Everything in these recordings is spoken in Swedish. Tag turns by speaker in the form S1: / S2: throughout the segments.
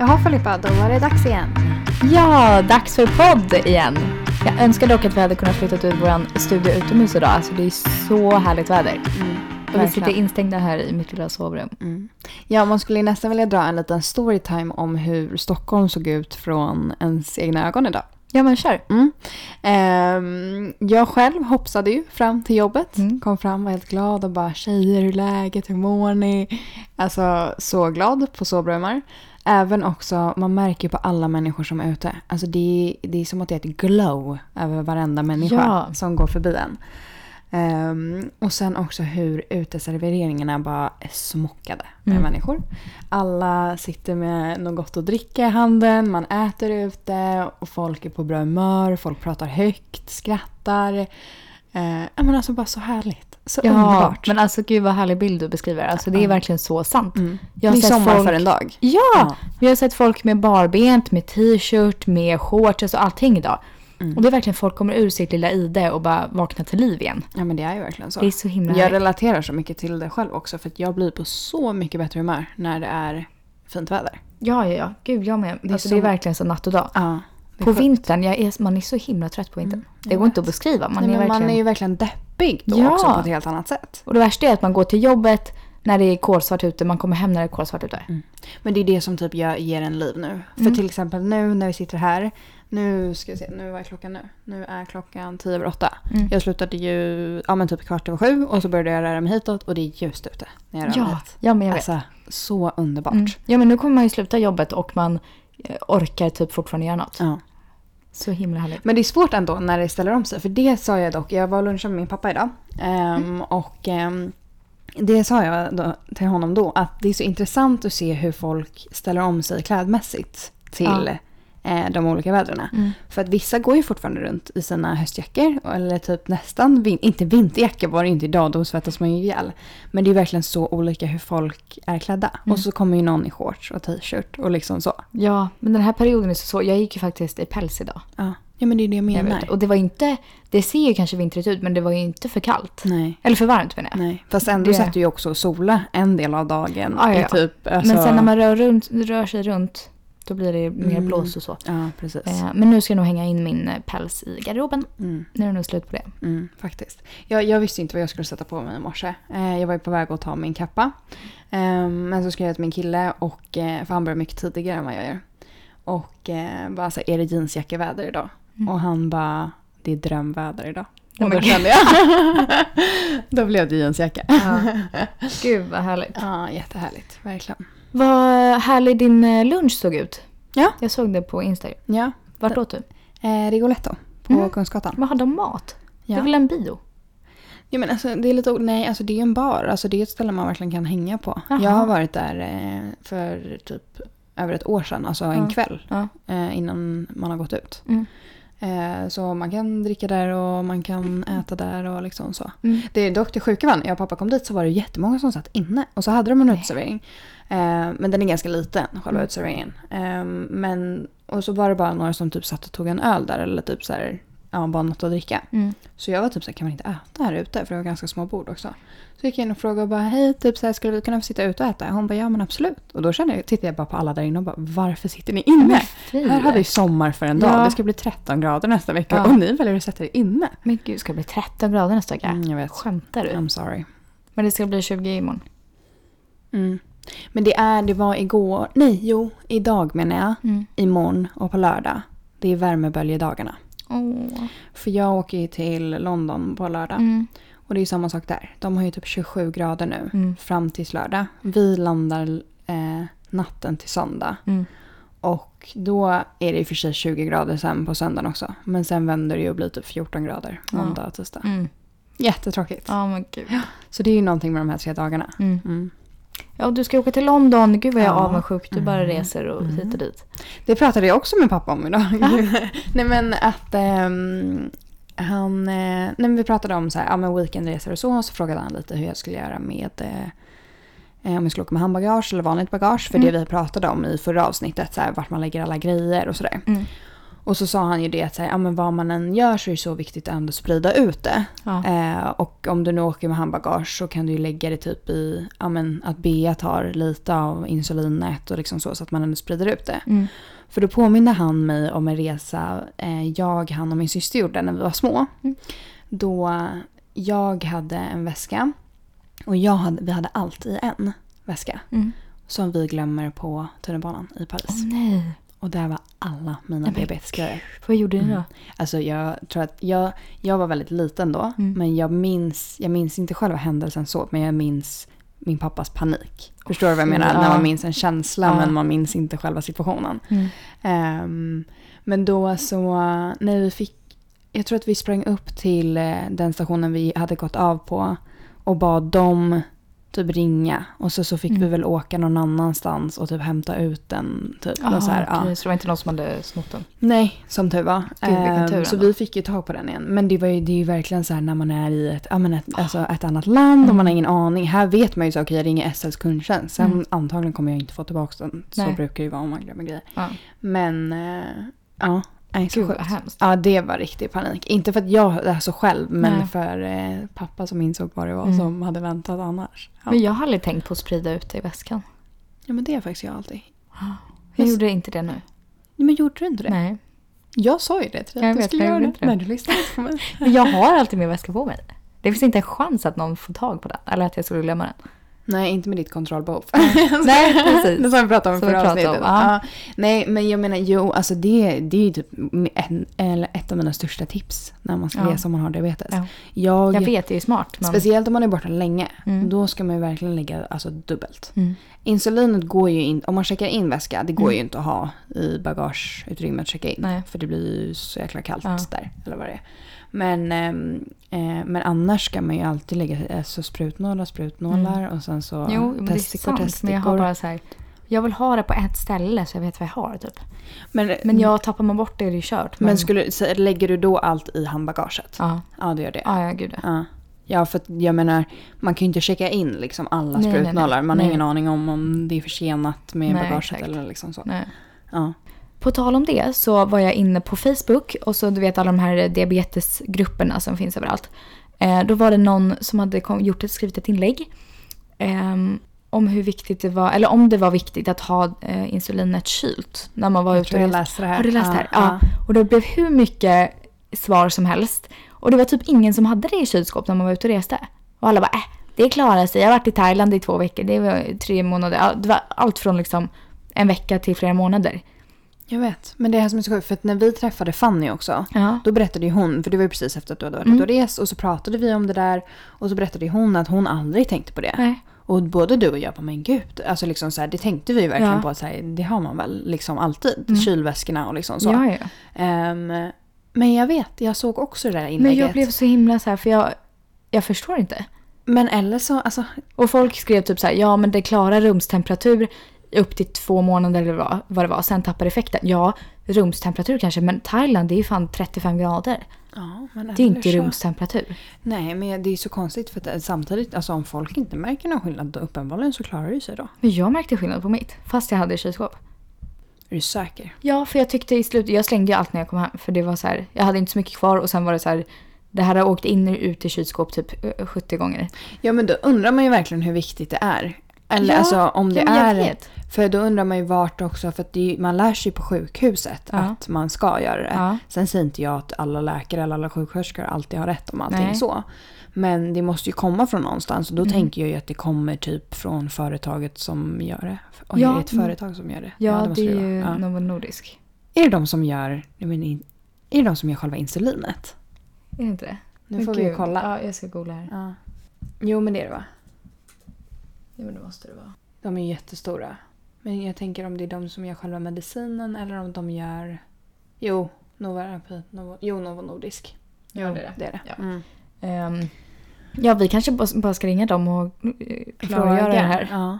S1: Jaha Filippa, då var det dags igen.
S2: Ja, dags för podd igen. Jag önskar dock att vi hade kunnat flytta ut vår studio utomhus idag. Alltså det är så härligt väder. Och vi sitter instängda här i mitt lilla sovrum.
S1: Mm. Ja, man skulle nästan vilja dra en liten storytime om hur Stockholm såg ut från ens egna ögon idag.
S2: Ja men kör.
S1: Mm. Ehm, jag själv hoppsade ju fram till jobbet.
S2: Mm.
S1: Kom fram var helt glad och bara tjejer hur läget, hur mår ni? Alltså så glad på sovrumar. Även också, man märker på alla människor som är ute. Alltså det, det är som att det är ett glow över varenda människa
S2: Ja.
S1: som går förbi en. Ehm, och sen också hur uteserveringarna bara är smockade med
S2: Mm.
S1: människor. Alla sitter med något gott att dricka i handen, man äter ute och folk är på bra humör, folk pratar högt, skrattar. Ja, men alltså bara så härligt. Så
S2: Ja,
S1: underbart.
S2: men alltså gud vad härlig bild du beskriver. Alltså det är verkligen så sant.
S1: mm.
S2: Jag har
S1: det är
S2: sett
S1: sommar
S2: folk-
S1: för en dag.
S2: Ja,
S1: Ja.
S2: vi har sett folk med barbent, med t-shirt, med shorts, alltså allting idag.
S1: Mm.
S2: Och det är verkligen folk kommer ur sitt lilla ide och bara vaknar till liv igen.
S1: Ja men det är ju verkligen så.
S2: Det är så himla
S1: Jag relaterar så mycket till det själv också för att jag blir på så mycket bättre humör när det är fint väder.
S2: Ja, ja, ja. Gud, jag med.
S1: Det är
S2: alltså,
S1: som-
S2: det är verkligen så natt och dag.
S1: Ja. Det
S2: På
S1: sjukt.
S2: vintern, jag är, man är så himla trött på vintern. det
S1: jag
S2: går inte
S1: vet.
S2: att beskriva. Man
S1: Nej,
S2: är verkligen...
S1: man är ju verkligen deppig då
S2: Ja.
S1: också på ett helt annat sätt.
S2: Och det värsta är att man går till jobbet när det är kolsvart ute, man kommer hem när det är kolsvart ute.
S1: Men det är det som typ gör, ger en liv nu. För
S2: Mm.
S1: till exempel nu när vi sitter här. Nu ska vi se, nu vad är klockan nu? Nu är klockan tio över åtta.
S2: Mm.
S1: Jag slutade ju ja, men typ kvart över sju och så började jag röra mig hitåt och det är ljust ute när jag rör mig
S2: Ja,
S1: hit.
S2: ja, men jag vet.
S1: Alltså så underbart.
S2: Mm. Ja, men nu kommer man ju sluta jobbet och man eh, orkar typ fortfarande göra något.
S1: Ja.
S2: Så himla härligt.
S1: Men det är svårt ändå när det ställer om sig. För det sa jag dock, jag var och lunchade med min pappa idag. Ehm,
S2: Mm.
S1: Och ehm, det sa jag då, till honom då, att det är så intressant att se hur folk ställer om sig klädmässigt till eh, de olika vädren.
S2: Mm.
S1: För att vissa går ju fortfarande runt i sina höstjackor. Eller typ nästan, vin- inte vinterjackor var det inte idag, då svettas man ju ihjäl. Men det är verkligen så olika hur folk är klädda.
S2: Mm.
S1: Och så kommer ju någon i shorts och t-shirt och liksom så.
S2: Ja, men den här perioden är så svår. Jag gick ju faktiskt i päls idag.
S1: Ja, ja men det är det jag
S2: Jag
S1: menar.
S2: vet. Och det var inte, det ser ju kanske vintrigt ut men det var ju inte för kallt.
S1: Nej.
S2: Eller för varmt menar jag.
S1: Nej, fast ändå
S2: Det-
S1: satt du ju också och sola en del av dagen.
S2: Ja, ja, ja.
S1: Typ, alltså,
S2: Men sen när man rör, runt, rör sig runt då blir det mer
S1: Mm.
S2: blås och så.
S1: Ja, precis.
S2: Eh, Men nu ska jag nog hänga in min eh, päls i garderoben.
S1: Mm,
S2: Nu är det nog slut på det.
S1: mm, faktiskt. Jag, jag visste inte vad jag skulle sätta på mig i morse. Eh, jag var ju på väg att ta min kappa. Eh, men så skrev jag till min kille, och, eh, för han börjar mycket tidigare än vad jag gör. Och eh, bara så här, är det jeansjackeväder idag?
S2: Mm.
S1: Och han bara, det är drömväder idag. Och då kände jag, då blev det jeansjacka.
S2: Gud vad härligt.
S1: Ja, jättehärligt. Verkligen.
S2: Vad härlig din eh, lunch såg ut.
S1: Ja.
S2: Jag såg det på Instagram.
S1: Ja,
S2: Vart åt du?
S1: eh, Rigoletto på
S2: Mm.
S1: Kungsgatan.
S2: Vad hade de mat? Det
S1: Ja.
S2: är väl en bio?
S1: Ja, men alltså, det är lite, nej, alltså det är en bar. Alltså, det är ett ställe man verkligen kan hänga på.
S2: Jaha.
S1: Jag har varit där eh, för typ över ett år sedan, alltså en
S2: Ja.
S1: kväll
S2: Ja.
S1: eh, innan man har gått ut.
S2: Mm.
S1: Så man kan dricka där och man kan äta där och liksom så.
S2: Mm.
S1: Det är dock det sjuka var när jag och pappa kom dit så var det jättemånga som satt inne. Och så hade de en uteservering. Eh, men den är ganska liten, själva
S2: Mm.
S1: uteserveringen. Eh, men, och så var det bara några som typ satt och tog en öl där eller typ så här, ja, bara något att dricka.
S2: Mm.
S1: Så jag var typ så här, kan man inte äta här ute? För det var ganska små bord också. Så gick jag in och frågade och bara, hej, typ så här, skulle vi kunna få sitta ute och äta? Hon bara, ja men absolut. Och då kände jag, tittade jag bara på alla där inne och bara, varför sitter ni inne? Här har vi sommar för en dag.
S2: Ja.
S1: Det ska bli 13 grader nästa vecka
S2: Ja.
S1: och ni väljer att sätta er inne.
S2: Men gud, ska det bli 13 grader nästa vecka?
S1: Mm, jag vet.
S2: Skämtar du?
S1: I'm sorry.
S2: Men det ska bli 20 imorgon.
S1: Mm. Men det är, det var igår, nej jo, idag menar jag.
S2: Mm.
S1: Imorgon och på lördag. Det är värmeböljedagarna.
S2: Åh.
S1: För jag åker ju till London på lördag.
S2: Mm.
S1: Och det är samma sak där. De har ju typ 27 grader nu.
S2: Mm.
S1: Fram tills lördag. Vi landar eh, natten till söndag.
S2: Mm.
S1: Och då är det i och för sig 20 grader sen på söndagen också. Men sen vänder det ju och blir typ 14 grader måndag och tisdag.
S2: Mm.
S1: Jättetråkigt.
S2: Ja, men gud.
S1: Så det är ju någonting med de här tre dagarna.
S2: Mm. Ja, och du ska åka till London. Gud vad jag är
S1: Ja.
S2: avundsjuk. Du bara
S1: Mm.
S2: reser och
S1: Mm.
S2: hit och dit.
S1: Det pratade jag också med pappa om idag. Nej men att ehm, han... Eh, nej men vi pratade om så här, ja, men weekendresor och så. Och så frågade han lite hur jag skulle göra med... Eh, om jag skulle åka med handbagage eller vanligt bagage. För
S2: Mm.
S1: det vi pratade om i förra avsnittet. Så här, vart man lägger alla grejer och sådär.
S2: Mm.
S1: Och så sa han ju det att så här, ja, men vad man än gör så är det så viktigt att ändå sprida ut det.
S2: Ja.
S1: Eh, och om du nu åker med handbagage så kan du ju lägga det typ i ja, men att Bea tar lite av insulinet och liksom så, så att man ändå sprider ut det.
S2: Mm.
S1: För då påminner han mig om en resa eh, jag, han och min syster gjorde när vi var små.
S2: Mm.
S1: Då jag hade en väska och jag hade, vi hade allt i en väska.
S2: Mm.
S1: Som vi glömmer på tunnelbanan i Paris.
S2: Åh nej.
S1: Och där var alla mina
S2: Nej,
S1: diabetesgrejer.
S2: Vad gjorde ni då?
S1: Mm. Alltså jag tror att jag, jag var väldigt liten då.
S2: Mm.
S1: Men jag minns, jag minns inte själva händelsen så. Men jag minns min pappas panik. Förstår du vad jag menar?
S2: ja.
S1: När man minns en känsla
S2: Ja.
S1: men man minns inte själva situationen.
S2: Mm.
S1: Ehm, men då så, när vi fick, jag tror att vi sprang upp till eh, den stationen vi hade gått av på och bad dem typ ringa. Och så, så fick
S2: Mm.
S1: vi väl åka någon annanstans och typ hämta ut den. Typ. Och så här, ja.
S2: okej, Så det var inte någon som hade snott den?
S1: Nej, som tur var.
S2: Gud,
S1: Ehm,
S2: tur
S1: så
S2: ändå.
S1: vi fick ju tag på den igen. Men det, var ju, det är ju verkligen så här när man är i ett, ja, men ett, alltså ett annat land och man har ingen aning. Här vet man ju så, okej jag ringer SLs kundtjänst. Sen
S2: Mm.
S1: antagligen kommer jag inte få tillbaka den. Så
S2: Nej.
S1: brukar det ju vara om man glömmer grejer.
S2: Ja.
S1: Men eh, ja, nej, så
S2: Gud vad
S1: sjukt.
S2: hemskt.
S1: Ja, det var riktig panik. Inte för att jag är så själv, men
S2: Nej.
S1: för eh, pappa som insåg vad det var
S2: Mm.
S1: som hade väntat annars. Ja.
S2: Men jag har aldrig tänkt på att sprida ut det i väskan.
S1: ja, men det är faktiskt jag alltid.
S2: Jag
S1: Men-
S2: gjorde inte det nu.
S1: Men gjorde du inte det?
S2: Nej.
S1: Jag sa ju det till dig
S2: Jag
S1: att du skulle göra det.
S2: det.
S1: Men du lyssnade inte på mig.
S2: Men jag har alltid min väska på mig. Det finns inte en chans att någon får tag på den. Eller att jag skulle glömma den.
S1: Nej, inte med ditt kontrollbehov.
S2: Nej, precis.
S1: Det som vi pratade om i
S2: Som
S1: förra
S2: pratade om,
S1: avsnittet.
S2: ja.
S1: Nej, men jag menar, jo, alltså det, det är ju typ en, ett av mina största tips när man ska
S2: Ja.
S1: resa om man har diabetes.
S2: Ja.
S1: Jag,
S2: Jag vet, det är smart. Men...
S1: Speciellt om man är borta länge.
S2: Mm.
S1: Då ska man ju verkligen lägga alltså, dubbelt.
S2: Mm.
S1: Insulinet går ju in, om man checkar in väska, det går
S2: Mm.
S1: ju inte att ha i bagageutrymmet att checka in.
S2: Nej.
S1: För det blir ju så jäkla kallt
S2: Ja.
S1: där, eller vad det är. Men, ehm, eh, men annars ska man ju alltid lägga alltså, sprutnålar, sprutnålar och sen så
S2: Jo, men
S1: testickor,
S2: sant.
S1: testickor.
S2: Men jag har bara så här... Jag vill ha det på ett ställe så jag vet vad jag har typ.
S1: men,
S2: Men jag tappar man bort det är det ju kört.
S1: men skulle, så lägger du då allt i handbagaget?
S2: Ja,
S1: Ja, det gör det.
S2: ja, ja gud ja.
S1: Ja. Ja, för jag menar, man kan ju inte checka in liksom alla
S2: Nej,
S1: sprutnålar. Man
S2: Nej.
S1: har ingen aning om om det är försenat med
S2: Nej,
S1: bagaget
S2: exakt.
S1: eller liksom så.
S2: Nej.
S1: Ja.
S2: På tal om det så var jag inne på Facebook och så du vet alla de här diabetesgrupperna som finns överallt. Eh, då var det någon som hade kom, gjort ett, skrivit ett inlägg ehm, om hur viktigt det var, eller om det var viktigt att ha eh, insulinet kylt när man var
S1: Jag
S2: ute
S1: tror
S2: och
S1: jag läste det här.
S2: Har du läst det här?
S1: Ja.
S2: Ja. Och det blev hur mycket svar som helst. Och det var typ ingen som hade det i kylskåp när man var ute och reste. Och alla bara äh, det klarar sig. Jag har varit i Thailand i två veckor. Det var tre månader. Det var allt från liksom en vecka till flera månader.
S1: Jag vet. Men det här som är så sjukt, för att när vi träffade Fanny också.
S2: Ja.
S1: Då berättade ju hon, för det var ju precis efter att du hade varit
S2: Mm.
S1: och rest. Och så pratade vi om det där. Och så berättade hon att hon aldrig tänkte på det.
S2: Nej.
S1: Och både du och jag bara, men gud. Alltså liksom så här, det tänkte vi ju verkligen
S2: Ja.
S1: på. Att så här, det har man väl liksom alltid.
S2: Mm.
S1: Kylväskorna och liksom så.
S2: Ja, ja.
S1: Ehm, men jag vet, jag såg också det där
S2: Men
S1: inlägget.
S2: jag blev så himla så här, för jag, jag förstår inte.
S1: Men eller så, alltså.
S2: Och folk skrev typ så här, ja men det klarar rumstemperatur upp till två månader eller vad, det var. Sen tappar effekten. Ja, rumstemperatur kanske, men Thailand det är ju fan 35 grader.
S1: Ja, men
S2: Det är inte
S1: så.
S2: rumstemperatur.
S1: Nej, men det är så konstigt för att eh, samtidigt, alltså om folk inte märker någon skillnad, då uppenbarligen så klarar det sig då.
S2: Men jag märkte skillnad på mitt, fast jag hade kylskåp.
S1: Är du säker?
S2: Ja, för jag tyckte i slutet, jag slängde ju allt när jag kom hem. För det var så här, jag hade inte så mycket kvar och sen var det så här, det här har åkt in och ut i kylskåp typ eh, 70 gånger.
S1: Ja, men då undrar man ju verkligen hur viktigt det är. Eller
S2: Ja,
S1: alltså om det
S2: men
S1: är... För då undrar man ju vart också, för att det, är- man lär sig på sjukhuset
S2: Ja.
S1: att man ska göra det.
S2: Ja.
S1: Sen säger inte jag att alla läkare eller alla sjuksköterskor alltid har rätt om allting
S2: Nej.
S1: så. Men det måste ju komma från någonstans och då
S2: Mm.
S1: tänker jag ju att det kommer typ från företaget som gör det. Oj,
S2: Ja,
S1: är det ett
S2: mm.
S1: företag som gör det?
S2: Ja,
S1: måste
S2: det är ju
S1: Ja.
S2: Novo Nordisk.
S1: Är det de som gör, menar, är det de som gör själva insulinet?
S2: Är det inte det?
S1: Nu
S2: Men
S1: får vi
S2: gud.
S1: kolla.
S2: Ja, jag ska googla här.
S1: Ja. Jo men det är det va?
S2: Ja, men det måste det vara.
S1: De är jättestora. Men jag tänker om det är de som gör själva medicinen eller om de gör... Jo, Novo, Novo, jo, Novo Nordisk.
S2: Ja, det är det.
S1: det, är det.
S2: Ja.
S1: Mm.
S2: Ehm, ja, vi kanske bara ska ringa dem och eh, klargöra det här.
S1: Ja.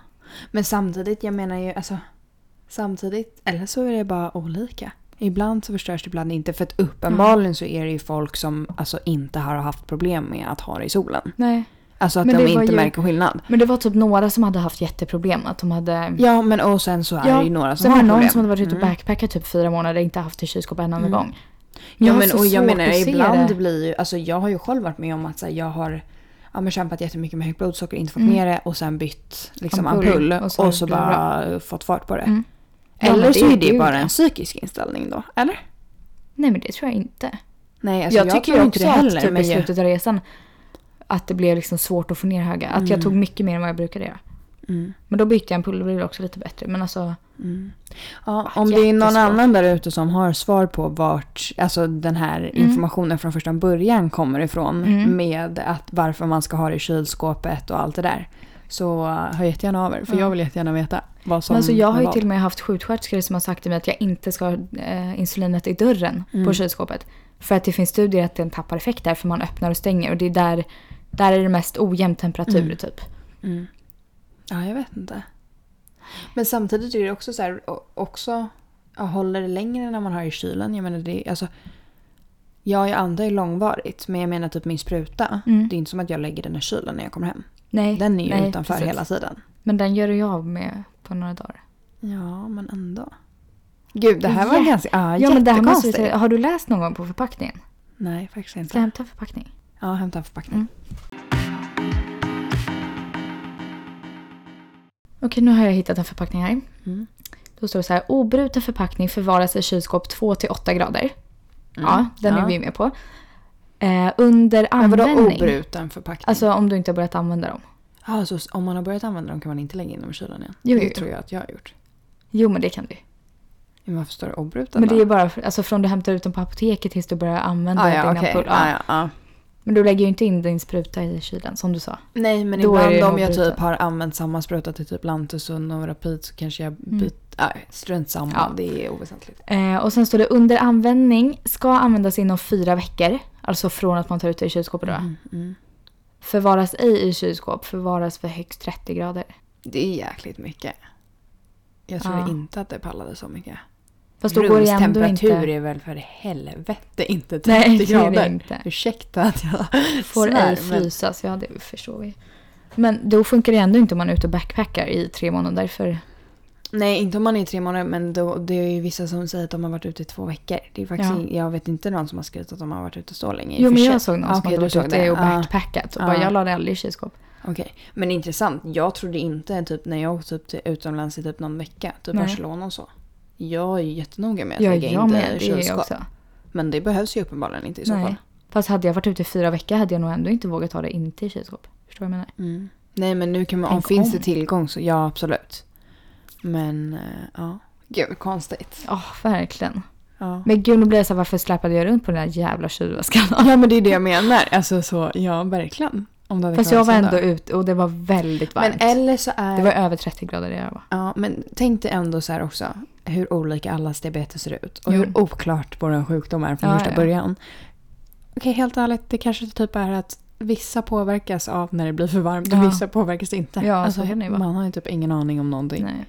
S1: Men samtidigt, jag menar ju alltså... Samtidigt, eller så är det bara olika. Ibland så förstörs det, ibland inte. För att uppenbarligen så är det ju folk som alltså inte har haft problem med att ha det i solen.
S2: Nej.
S1: Alltså att
S2: Men
S1: de inte
S2: ju-
S1: märker skillnad.
S2: Men det var typ några som hade haft jätteproblem. Att de hade...
S1: Ja men och sen så är
S2: Ja,
S1: det ju några som
S2: Sen var
S1: har
S2: det någon
S1: problem.
S2: som hade varit ute och
S1: Mm.
S2: backpackat typ fyra månader och inte haft ett kylskåp en enda
S1: Mm.
S2: gång.
S1: Ja
S2: Jag har
S1: men
S2: så
S1: och jag menar ibland
S2: det.
S1: blir ju, alltså jag har ju själv varit med om att så här, jag har ja, men kämpat jättemycket med högt blodsocker, inte fått
S2: Mm.
S1: ner det och sen bytt liksom
S2: Ampull,
S1: ampull,
S2: och
S1: och
S2: så
S1: så,
S2: blir det
S1: bara fått fart på det.
S2: Mm. Ja,
S1: Eller
S2: men
S1: så är det
S2: ju
S1: bara en psykisk inställning då, eller?
S2: Nej men det tror jag inte.
S1: Nej alltså
S2: jag,
S1: jag,
S2: tycker
S1: tror
S2: ju
S1: inte det heller.
S2: att typ
S1: men
S2: i
S1: jag-
S2: slutet av resan att det blev liksom svårt att få ner höga. Att jag
S1: Mm.
S2: tog mycket mer än vad jag brukade göra.
S1: Mm.
S2: Men då bytte jag en pull och blev det också lite bättre. Men alltså,
S1: Mm. Ja, om det är någon
S2: Jättesvårt.
S1: annan där ute som har svar på vart alltså den här
S2: Mm.
S1: informationen från första början kommer ifrån
S2: Mm.
S1: med att varför man ska ha det i kylskåpet och allt det där. Så hör jättegärna av er för
S2: Ja.
S1: jag vill jättegärna veta vad som
S2: men alltså jag har ju till och med haft sjuksköterskor som har sagt till mig att jag inte ska ha eh, insulinet i dörren
S1: Mm.
S2: på kylskåpet. För att det finns studier att den tappar effekt där för man öppnar och stänger. Och det är där, där är det mest ojämn temperatur
S1: Mm.
S2: typ.
S1: Mm. Ja, jag vet inte. Men samtidigt är det också så här, också håller det längre när man har i kylen. Jag menar det, alltså, ja, jag antar ju långvarigt, men jag menar typ min spruta.
S2: Mm.
S1: Det är inte som att jag lägger den i kylen när jag kommer hem.
S2: Nej,
S1: Den är ju
S2: nej,
S1: utanför
S2: precis.
S1: hela tiden.
S2: Men den gör jag av med på några dagar.
S1: Ja, men ändå. Gud, det här var
S2: Ja.
S1: ganska ja,
S2: Ja men det här måste. Har du läst någon gång på förpackningen?
S1: Nej, faktiskt
S2: Ska jag
S1: inte.
S2: hämta en förpackning?
S1: Ja, hämta en förpackning.
S2: Mm. Okej, nu har jag hittat en förpackning här.
S1: Mm.
S2: Då står det så här. Obruten förpackning förvaras i kylskåp 2-8 grader. Ja, den är
S1: Mm. Ja.
S2: vi med på. Eh, under
S1: Men vadå
S2: användning.
S1: obruten förpackning?
S2: Alltså om du inte har börjat använda dem.
S1: Ja, så om man har börjat använda dem kan man inte lägga in dem i kylen igen?
S2: Jo,
S1: det
S2: jo.
S1: tror jag att jag har gjort.
S2: Jo men det kan du.
S1: Men varför står det obruten
S2: Men
S1: då?
S2: det är bara för, alltså, från du hämtar ut dem på apoteket tills du börjar använda
S1: ah, ja,
S2: din
S1: okej.
S2: ampull. Ja.
S1: Ah, ja, ja.
S2: Men du lägger ju inte in din spruta i kylen som du sa.
S1: Nej, men
S2: Då
S1: ibland om jag typ har använt samma spruta till typ Lantusund och Rapid så kanske jag byter. Nej, strunt samma.
S2: Ja.
S1: Det är oväsentligt.
S2: Eh, och sen står det under användning ska användas inom fyra veckor. Alltså från att man tar ut det i kylskåpet då.
S1: Mm, mm.
S2: Förvaras ej i kylskåp, förvaras för högst 30 grader.
S1: Det är jäkligt mycket. Jag tror
S2: Ja.
S1: inte att det pallade så mycket.
S2: Fast då går det ändå inte...
S1: är väl för helvete inte 30
S2: Nej, det är
S1: grader.
S2: det inte.
S1: Ursäkta att jag
S2: Får
S1: svär,
S2: ej frysas, ja det förstår vi. Men då funkar det ändå inte om man är ute och backpackar i tre månader för...
S1: Nej, inte om man är i tre månader men då, det är ju vissa som säger att de har varit ute i två veckor. Det är faktiskt,
S2: Ja.
S1: Jag vet inte någon som har skrivit att de har varit ute så länge.
S2: Jo men jag såg någon
S1: Ah,
S2: som hade varit ute
S1: det.
S2: och
S1: Ah,
S2: backpackat och bara
S1: Ja.
S2: jag la det aldrig i kylskåp.
S1: Okej, men intressant. Jag trodde inte typ när jag åkte typ till utomlands i typ någon vecka, typ
S2: Nej.
S1: Barcelona och så. Jag är jättenoga med att
S2: Ja,
S1: lägga
S2: jag
S1: in det i
S2: jag
S1: kylskåp. Men det behövs ju uppenbarligen inte i så
S2: Nej.
S1: fall.
S2: Fast hade jag varit ute i fyra veckor hade jag nog ändå inte vågat ha det inte i kylskåp. Förstår du vad jag menar?
S1: Mm. Nej men nu kan man, om
S2: Tänk
S1: finns
S2: om.
S1: det tillgång så ja absolut. Men eh, ja, gud konstigt.
S2: Ja, verkligen.
S1: Ja.
S2: Men gud, nu blir jag så här, varför släpade jag runt på den där jävla kylväskan?
S1: ja men det är det jag menar. Alltså så, ja verkligen. Om det
S2: Fast jag var ändå ute och det var väldigt varmt.
S1: Men eller så är...
S2: Det var över 30 grader där jag var.
S1: Ja, men tänk dig ändå så här också hur olika allas diabetes ser ut. Och
S2: Jo.
S1: hur oklart vår sjukdom är från
S2: Ja,
S1: första
S2: ja.
S1: början. Okej, helt ärligt, det kanske typ är att vissa påverkas av när det blir för varmt och
S2: Ja.
S1: vissa påverkas inte.
S2: Ja,
S1: alltså, man har ju typ ingen aning om någonting.
S2: Nej.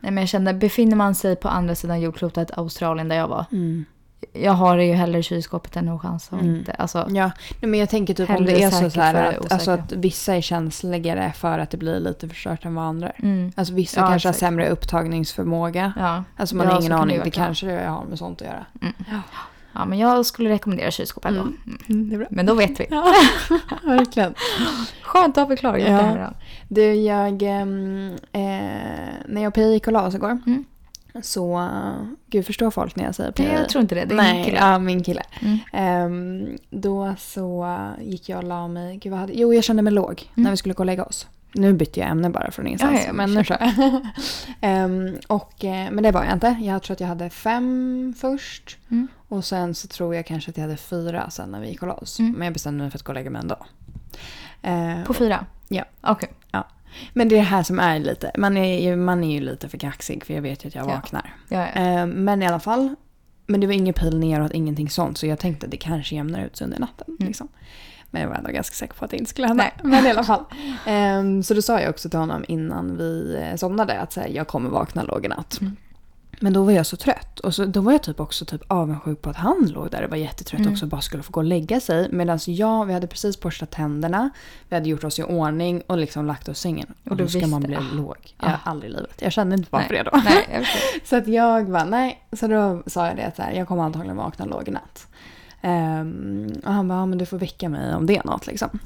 S2: Nej men jag kände, befinner man sig på andra sidan jordklotet, Australien där jag var.
S1: Mm.
S2: Jag har det ju hellre i kylskåpet än att chans och
S1: Mm.
S2: inte. Alltså,
S1: Ja, nej, men jag tänker typ om det är så, så här
S2: det
S1: att, alltså att vissa är känsligare för att det blir lite förstört än vad andra
S2: mm.
S1: Alltså vissa
S2: Ja,
S1: kanske har
S2: exakt.
S1: sämre upptagningsförmåga.
S2: ja.
S1: Alltså man
S2: Ja,
S1: har ingen
S2: det
S1: aning, det
S2: verkligen.
S1: kanske det har med sånt att göra.
S2: ja, men jag skulle rekommendera kylskåp ändå.
S1: Mm.
S2: Mm.
S1: det bra.
S2: Men då vet vi.
S1: Ja, verkligen.
S2: Skönt att ha förklarat
S1: Ja.
S2: det här.
S1: Du, jag... ehm, eh, när jag och Pia gick och la oss igår
S2: Mm.
S1: Så... Gud, förstår folk när jag säger?
S2: Nej, jag tror inte det. Det är
S1: Nej,
S2: min kille.
S1: ja, min kille.
S2: Mm.
S1: Ehm, då så gick jag och la mig... Gud, vad hade, jo, jag kände mig låg när vi skulle gå och lägga oss. Nu bytte jag ämne bara från ingenstans.
S2: Mm. Ja, ja,
S1: men nu. Ehm, och, eh, men det var jag inte. Jag tror att jag hade fem först.
S2: Mm.
S1: Och sen så tror jag kanske att jag hade fyra sen när vi gick och la oss.
S2: Mm.
S1: Men jag bestämde mig för att gå och lägga mig ändå. Ehm,
S2: På fyra?
S1: Ja.
S2: Okej.
S1: Men det är det här som är lite, man är ju, man är ju lite för kaxig för jag vet ju att jag
S2: Ja.
S1: vaknar.
S2: Ja, ja.
S1: Eh, men i alla fall, men det var ingen pil neråt, ingenting sånt. Så jag tänkte att det kanske jämnar ut sig under natten.
S2: Mm.
S1: Liksom. Men jag var ändå ganska säker på att det inte skulle hända.
S2: Nej.
S1: Men i alla fall. Ehm, så då sa jag också till honom innan vi eh, somnade att så här, jag kommer vakna låg i natt.
S2: Mm.
S1: Men då var jag så trött. Och så, då var jag typ också typ avundsjuk på att han låg där och var jättetrött
S2: Mm.
S1: också och bara skulle få gå och lägga sig. Medan jag, vi hade precis borstat tänderna, vi hade gjort oss i ordning och liksom lagt oss i sängen. Och,
S2: Och
S1: då ska man bli
S2: ah.
S1: låg. Jag
S2: Ah.
S1: aldrig i livet. Jag kände inte varför
S2: Nej.
S1: det då.
S2: Nej, förstår.
S1: Så att jag bara nej. Så då sa jag det att jag kommer antagligen vakna låg i natt. Ehm, och han bara, ja, men du får väcka mig om det är något liksom.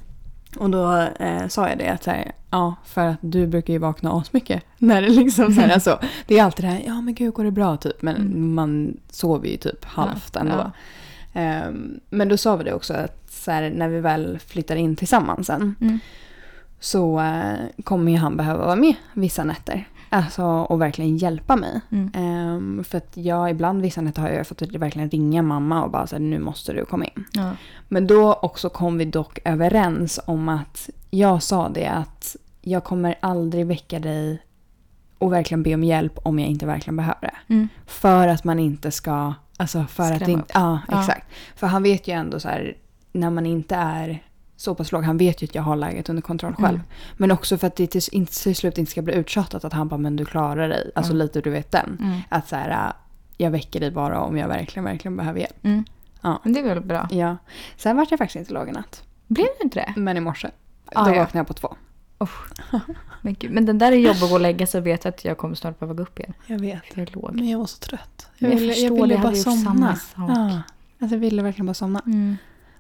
S1: Och då eh, sa jag det att så här, ja, för att du brukar ju vakna asmycket. När det liksom så här, alltså, det är alltid det här, ja men gud går det bra typ. Men
S2: Mm.
S1: man sover ju typ halvt
S2: Ja,
S1: ändå.
S2: ja.
S1: Ehm, men då sa vi det också att så här, när vi väl flyttar in tillsammans sen
S2: Mm.
S1: så eh, kommer ju han behöva vara med vissa nätter. Alltså och verkligen hjälpa mig.
S2: Mm.
S1: Ehm, för att jag ibland vissa nätter har jag fått verkligen ringa mamma och bara så här, nu måste du komma in.
S2: Ja.
S1: Men då också kom vi dock överens om att jag sa det att jag kommer aldrig väcka dig och verkligen be om hjälp om jag inte verkligen behöver det.
S2: Mm.
S1: För att man inte ska, alltså för att
S2: Skrämma
S1: inte,
S2: upp.
S1: ja
S2: Ja.
S1: exakt. För han vet ju ändå så här, när man inte är så pass låg, han vet ju att jag har läget under kontroll själv.
S2: Mm.
S1: Men också för att det till, till slut inte ska bli uttjatat att han bara, men du klarar dig. Alltså
S2: Mm.
S1: lite du vet den.
S2: Mm.
S1: Att så här, äh, jag väcker dig bara om jag verkligen, verkligen behöver hjälp.
S2: Mm.
S1: Ja.
S2: Men det är väl bra.
S1: Ja. Sen var jag faktiskt inte låg i natt.
S2: Blev det inte det?
S1: Men i morse,
S2: Ah,
S1: då
S2: ja.
S1: vaknade jag på två.
S2: Men, gud, men den där är jobbig att gå och lägga sig och veta att jag kommer snart behöva gå upp igen.
S1: Jag vet.
S2: För jag låg.
S1: Men jag var så trött.
S2: Men jag förstår, det hade gjort samma sak.
S1: Ja. Alltså jag ville verkligen bara somna.
S2: Mm.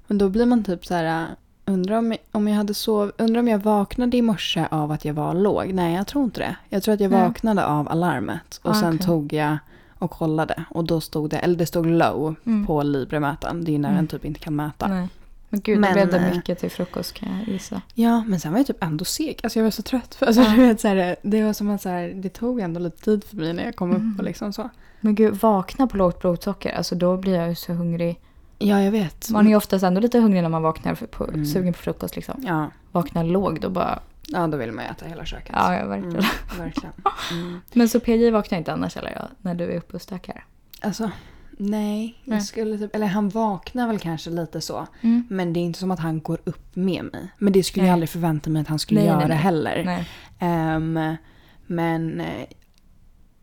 S1: Men då blir man typ så här, äh, undrar om, om jag hade sov, undrar om jag vaknade i morse av att jag var låg. Nej, jag tror inte det. Jag tror att jag
S2: Nej.
S1: vaknade av alarmet. Och
S2: Ah,
S1: sen
S2: okej.
S1: tog jag och kollade. Och då stod det, eller det stod low
S2: Mm.
S1: på Libre-mätaren. Det är när
S2: Mm.
S1: den typ inte kan mäta.
S2: Nej. Men gud,
S1: Men,
S2: då blev det
S1: eh,
S2: mycket till frukost kan jag gissa.
S1: Ja, men sen var jag typ ändå seg. Alltså jag var så trött. För, alltså,
S2: Ja.
S1: du vet, så här, det var som att så här, det tog ändå lite tid för mig när jag kom
S2: Mm.
S1: upp och liksom så.
S2: Men gud, vakna på lågt blodsocker, alltså då blir jag ju så hungrig.
S1: Ja, jag vet.
S2: Man är ju oftast ändå lite hungrig när man vaknar på,
S1: Mm.
S2: sugen på frukost liksom.
S1: Ja.
S2: Vaknar låg då bara,
S1: ja, då vill man ju äta hela köket.
S2: ja, ja verkligen.
S1: Mm, verkligen. Mm.
S2: Men så PJ vaknar inte annars eller jag, när du är uppe och stökar?
S1: Alltså, nej.
S2: Nej.
S1: Jag skulle typ, eller han vaknar väl kanske lite så.
S2: Mm.
S1: Men det är inte som att han går upp med mig. Men det skulle
S2: Nej.
S1: jag aldrig förvänta mig att han skulle
S2: Nej,
S1: göra heller. Ehm, men eh,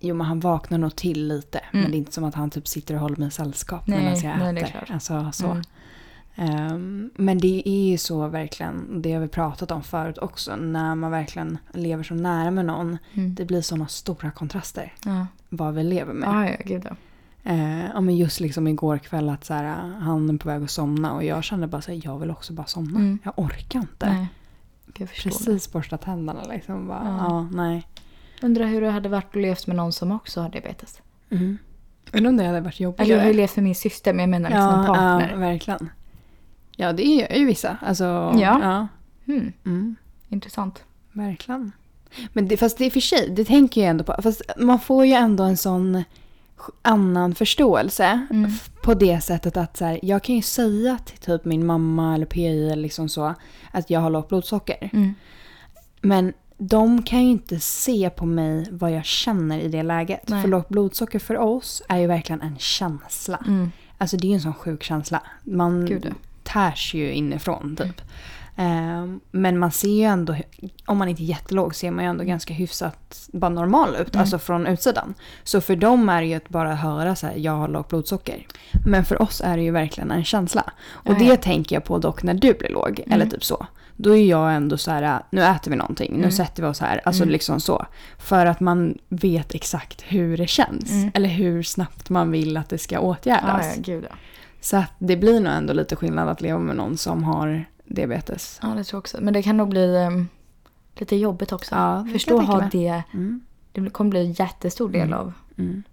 S1: jo, men han vaknar nog till lite.
S2: Mm.
S1: Men det är inte som att han typ sitter och håller mig sällskap
S2: Nej,
S1: medan jag
S2: nej, det är
S1: äter.
S2: klart.
S1: Alltså, så.
S2: Mm.
S1: Ehm, men det är ju så verkligen, det har vi pratat om förut också, när man verkligen lever så nära med någon.
S2: Mm.
S1: Det blir sådana stora kontraster
S2: Ja.
S1: vad vi lever med.
S2: Ja, ja, gud ja.
S1: Eh, ja, men just liksom igår kväll att så här, han är på väg att somna och jag kände bara så här, jag vill också bara somna.
S2: Mm.
S1: Jag orkar inte.
S2: Nej. Jag.
S1: Precis borsta tänderna liksom. Bara,
S2: Ja.
S1: ja. nej.
S2: Undrar hur det hade varit att levt med någon som också har diabetes.
S1: Mm. Undrar om det hade varit jobbigare.
S2: Eller jag har ju levt med min syster, men jag menar liksom en
S1: ja,
S2: partner.
S1: ja, verkligen. Ja, det gör ju vissa. Alltså,
S2: Ja.
S1: ja.
S2: Mm,
S1: Mm,
S2: intressant.
S1: verkligen. Men det, fast det är för sig, det tänker jag ändå på. Fast man får ju ändå en sån annan förståelse
S2: Mm.
S1: på det sättet att så här, jag kan ju säga till typ min mamma eller PI eller liksom så att jag har lågt blodsocker.
S2: Mm.
S1: Men de kan ju inte se på mig vad jag känner i det läget.
S2: Nej.
S1: För lågt blodsocker för oss är ju verkligen en känsla.
S2: Mm.
S1: Alltså det är ju en sån sjuk känsla. Man
S2: Gud,
S1: tärs ju inifrån typ. Ehm, men man ser ju ändå, om man inte är jättelåg ser man ju ändå ganska hyfsat bara normal ut.
S2: Mm.
S1: Alltså från utsidan. Så för dem är det ju att bara höra så här, jag har lågt blodsocker. Men för oss är det ju verkligen en känsla. Och
S2: Ja,
S1: det tänker jag på dock när du blir låg.
S2: Mm.
S1: Eller typ så. Då är jag ändå så här, nu äter vi någonting, nu
S2: Mm.
S1: sätter vi oss här. Alltså
S2: Mm.
S1: liksom så. För att man vet exakt hur det känns.
S2: Mm.
S1: Eller hur snabbt man vill att det ska åtgärdas.
S2: Ja, ja, gud ja.
S1: Så att det blir nog ändå lite skillnad att leva med någon som har diabetes.
S2: Ja, det tror jag också. Men det kan nog bli ehm, lite jobbigt också.
S1: Ja,
S2: Förstå
S1: jag
S2: ha det.
S1: Mm.
S2: Det kommer bli en jättestor del
S1: Mm.
S2: av
S1: Mm.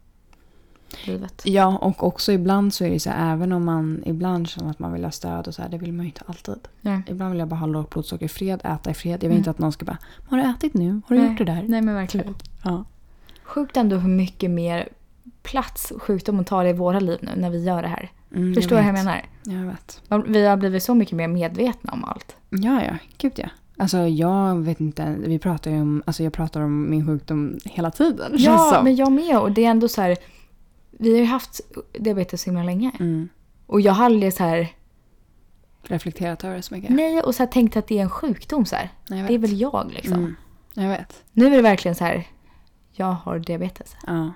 S2: Livet.
S1: Ja, och också ibland så är det så här, även om man ibland känner att man vill ha stöd och så här, det vill man ju inte alltid.
S2: Nej.
S1: Ibland vill jag bara ha lågt blodsocker i fred, äta i fred. Jag vill
S2: Mm.
S1: inte att någon ska bara, har du ätit nu? Har du
S2: Nej.
S1: gjort det där?
S2: Nej, men verkligen.
S1: Ja.
S2: Sjukt ändå hur mycket mer plats sjukdomen tar i våra liv nu när vi gör det här.
S1: Mm,
S2: Förstår du vad jag menar?
S1: Jag vet.
S2: Vi har blivit så mycket mer medvetna om allt.
S1: Ja, ja. Gud ja. Alltså jag vet inte, vi pratar ju om, alltså jag pratar om min sjukdom hela tiden.
S2: Ja, men jag med. Och det är ändå så här. Vi har ju haft diabetes så himla länge.
S1: Mm.
S2: Och jag har aldrig så här.
S1: Reflekterat över det så mycket.
S2: Nej, och så här tänkt att det är en sjukdom så här. Det är väl jag liksom.
S1: Mm. Jag vet.
S2: Nu är det verkligen så här. Jag har diabetes.
S1: Ja.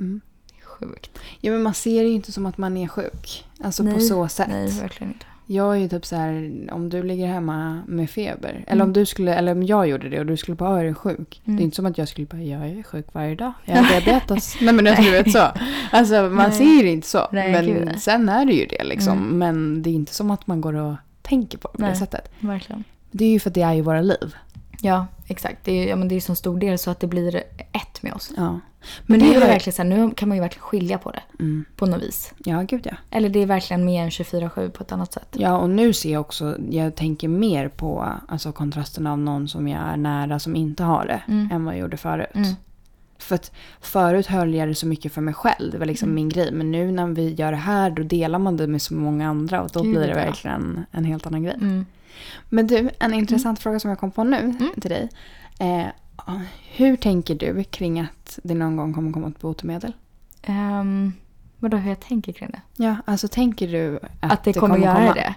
S1: Mm.
S2: Sjukt.
S1: Ja men man ser det ju inte som att man är sjuk. Alltså på
S2: Nej,
S1: så sätt.
S2: Nej, verkligen inte.
S1: Jag är ju typ så här, om du ligger hemma med feber. Eller
S2: Mm.
S1: om du skulle, eller om jag gjorde det och du skulle bara, "Ja, är du sjuk?
S2: Mm.
S1: Det är inte som att jag skulle bara, jag är sjuk varje dag. Jag har diabetes. nej men alltså, du vet så. Alltså man
S2: Nej.
S1: ser det inte så.
S2: Nej,
S1: men
S2: gud,
S1: sen är det ju det liksom.
S2: Mm.
S1: Men det är inte som att man går och tänker på det på det
S2: Nej.
S1: sättet.
S2: Verkligen.
S1: Det är ju för att det är ju våra liv.
S2: Ja, exakt. Det är, ja, men det är så stor del så att det blir ett med oss.
S1: Ja.
S2: Men det är ju
S1: har-
S2: verkligen så här, nu kan man ju verkligen skilja på det.
S1: Mm.
S2: På något vis.
S1: Ja, gud ja.
S2: Eller det är verkligen mer än 24-7 på ett annat sätt.
S1: Ja, och nu ser jag också, jag tänker mer på alltså, kontrasten av någon som jag är nära som inte har det
S2: Mm.
S1: än vad jag gjorde förut.
S2: Mm.
S1: För att förut höll jag det så mycket för mig själv, det var liksom
S2: Mm.
S1: min grej. Men nu när vi gör det här då delar man det med så många andra och då
S2: Gud,
S1: blir det
S2: ja.
S1: verkligen en helt annan grej.
S2: Mm.
S1: Men du, en intressant fråga som jag kom på nu
S2: Mm.
S1: till dig. Eh, hur tänker du kring att det någon gång kommer komma ett botemedel?
S2: Um, vadå hur jag tänker kring det?
S1: Ja, alltså tänker du att,
S2: Att, det, kommer, göra
S1: komma?
S2: det?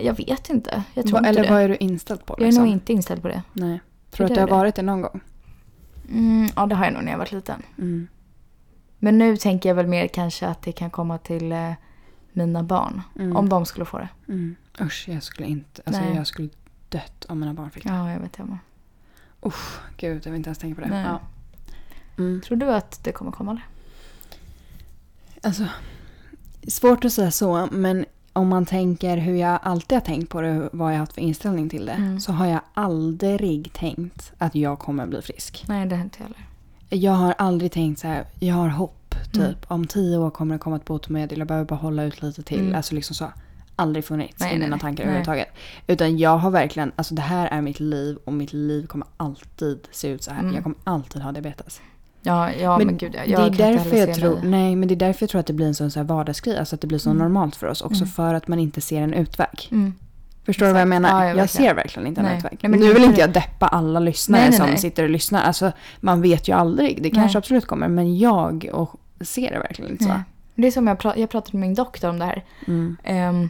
S2: Jag vet inte. Jag tror
S1: Va,
S2: inte
S1: eller
S2: det.
S1: vad är du inställd på?
S2: Jag är
S1: Liksom?
S2: nog inte inställd på det.
S1: Nej. Tror du att
S2: du
S1: det har
S2: det?
S1: varit det någon gång?
S2: Mm, ja, det har jag nog när jag var liten.
S1: Mm.
S2: Men nu tänker jag väl mer kanske att det kan komma till eh, mina barn.
S1: Mm.
S2: Om de skulle få det.
S1: Mm. Usch, jag skulle inte... Alltså
S2: Nej.
S1: jag skulle dött om mina barn fick det.
S2: Ja, jag vet. Jag med.
S1: Usch, gud, jag vill inte ens tänka på det. Ja. Mm.
S2: Tror du att det kommer komma? Eller?
S1: Alltså, svårt att säga så, men om man tänker hur jag alltid har tänkt på det, vad jag har haft för inställning till det,
S2: Mm.
S1: så har jag aldrig tänkt att jag kommer bli frisk.
S2: Nej, det har inte jag heller.
S1: Jag har aldrig tänkt så här, jag har hopp, typ.
S2: Mm.
S1: Om tio år kommer det komma ett botemedel, jag behöver bara hålla ut lite till.
S2: Mm.
S1: Alltså liksom så. Aldrig funnits
S2: Nej,
S1: i mina
S2: nej.
S1: tankar
S2: Nej.
S1: överhuvudtaget. Utan jag har verkligen, alltså det här är mitt liv och mitt liv kommer alltid se ut så här.
S2: Mm.
S1: Jag kommer alltid ha diabetes.
S2: Ja, ja men, gud. Jag,
S1: det
S2: jag
S1: är därför jag tror,
S2: mig-
S1: nej men det är därför jag tror att det blir en sån så här vardagsgrej. Alltså att det blir så
S2: Mm.
S1: normalt för oss. Också
S2: Mm.
S1: för att man inte ser en utväg.
S2: Mm.
S1: Förstår du vad jag
S2: Exakt.
S1: menar?
S2: Ja, ja,
S1: jag
S2: verkligen.
S1: ser verkligen inte en
S2: Nej.
S1: utväg.
S2: Nej, men
S1: nu
S2: det-
S1: vill inte jag deppa alla lyssnare
S2: Nej,
S1: som sitter och lyssnar. Alltså man vet ju aldrig. Det kanske absolut kommer. Men jag och ser det verkligen inte så.
S2: Nej. Det är som jag, pra- jag pratade med min doktor om det här.
S1: Mm.
S2: Ehm,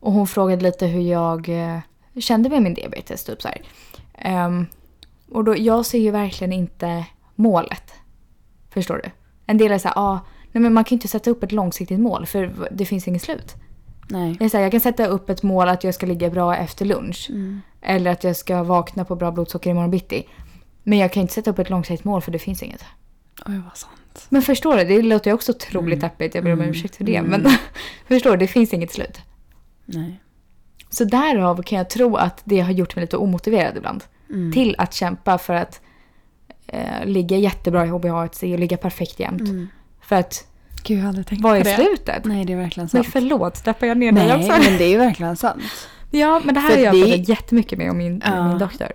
S2: och hon frågade lite hur jag eh, kände med min diabetes. Typ så. Ehm, och då, jag ser ju verkligen inte målet. Förstår du? En del är så här, ah, nej men man kan ju inte sätta upp ett långsiktigt mål för det finns inget slut.
S1: Nej.
S2: Jag, här, jag kan sätta upp ett mål att jag ska ligga bra efter lunch.
S1: Mm.
S2: Eller att jag ska vakna på bra blodsocker imorgon bitti. Men jag kan inte sätta upp ett långsiktigt mål för det finns inget.
S1: Oj vad sant.
S2: Men förstår du, det låter ju också otroligt
S1: Mm.
S2: deppigt. Jag ber om
S1: Mm.
S2: ursäkt för det.
S1: Mm.
S2: Men förstår du, det finns inget slut.
S1: Nej.
S2: Så därav kan jag tro att det har gjort mig lite omotiverad ibland.
S1: Mm.
S2: Till att kämpa för att eh, ligga jättebra i HbA1c och ligga perfekt jämt.
S1: Mm.
S2: För att,
S1: Gud jag har aldrig tänkt
S2: vad är
S1: det.
S2: slutet?
S1: Nej det är verkligen
S2: Men
S1: sant.
S2: förlåt, steppar jag ner dig
S1: Nej
S2: också?
S1: men det är ju verkligen sant.
S2: Ja, men det här har jag
S1: det-
S2: pratat jättemycket med om min,
S1: Ja.
S2: min doktor.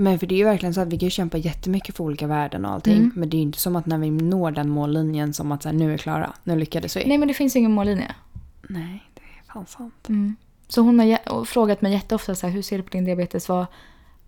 S1: Men för det är ju verkligen så att vi kan kämpa jättemycket för olika värden och allting.
S2: Mm.
S1: Men det är ju inte som att när vi når den mållinjen som att så här, nu är klara, nu lyckades vi.
S2: Nej, men det finns ingen mållinje.
S1: Nej, det är fan sant.
S2: Mm. Så hon har frågat mig jätteofta så här, hur ser du på din diabetes? Vad,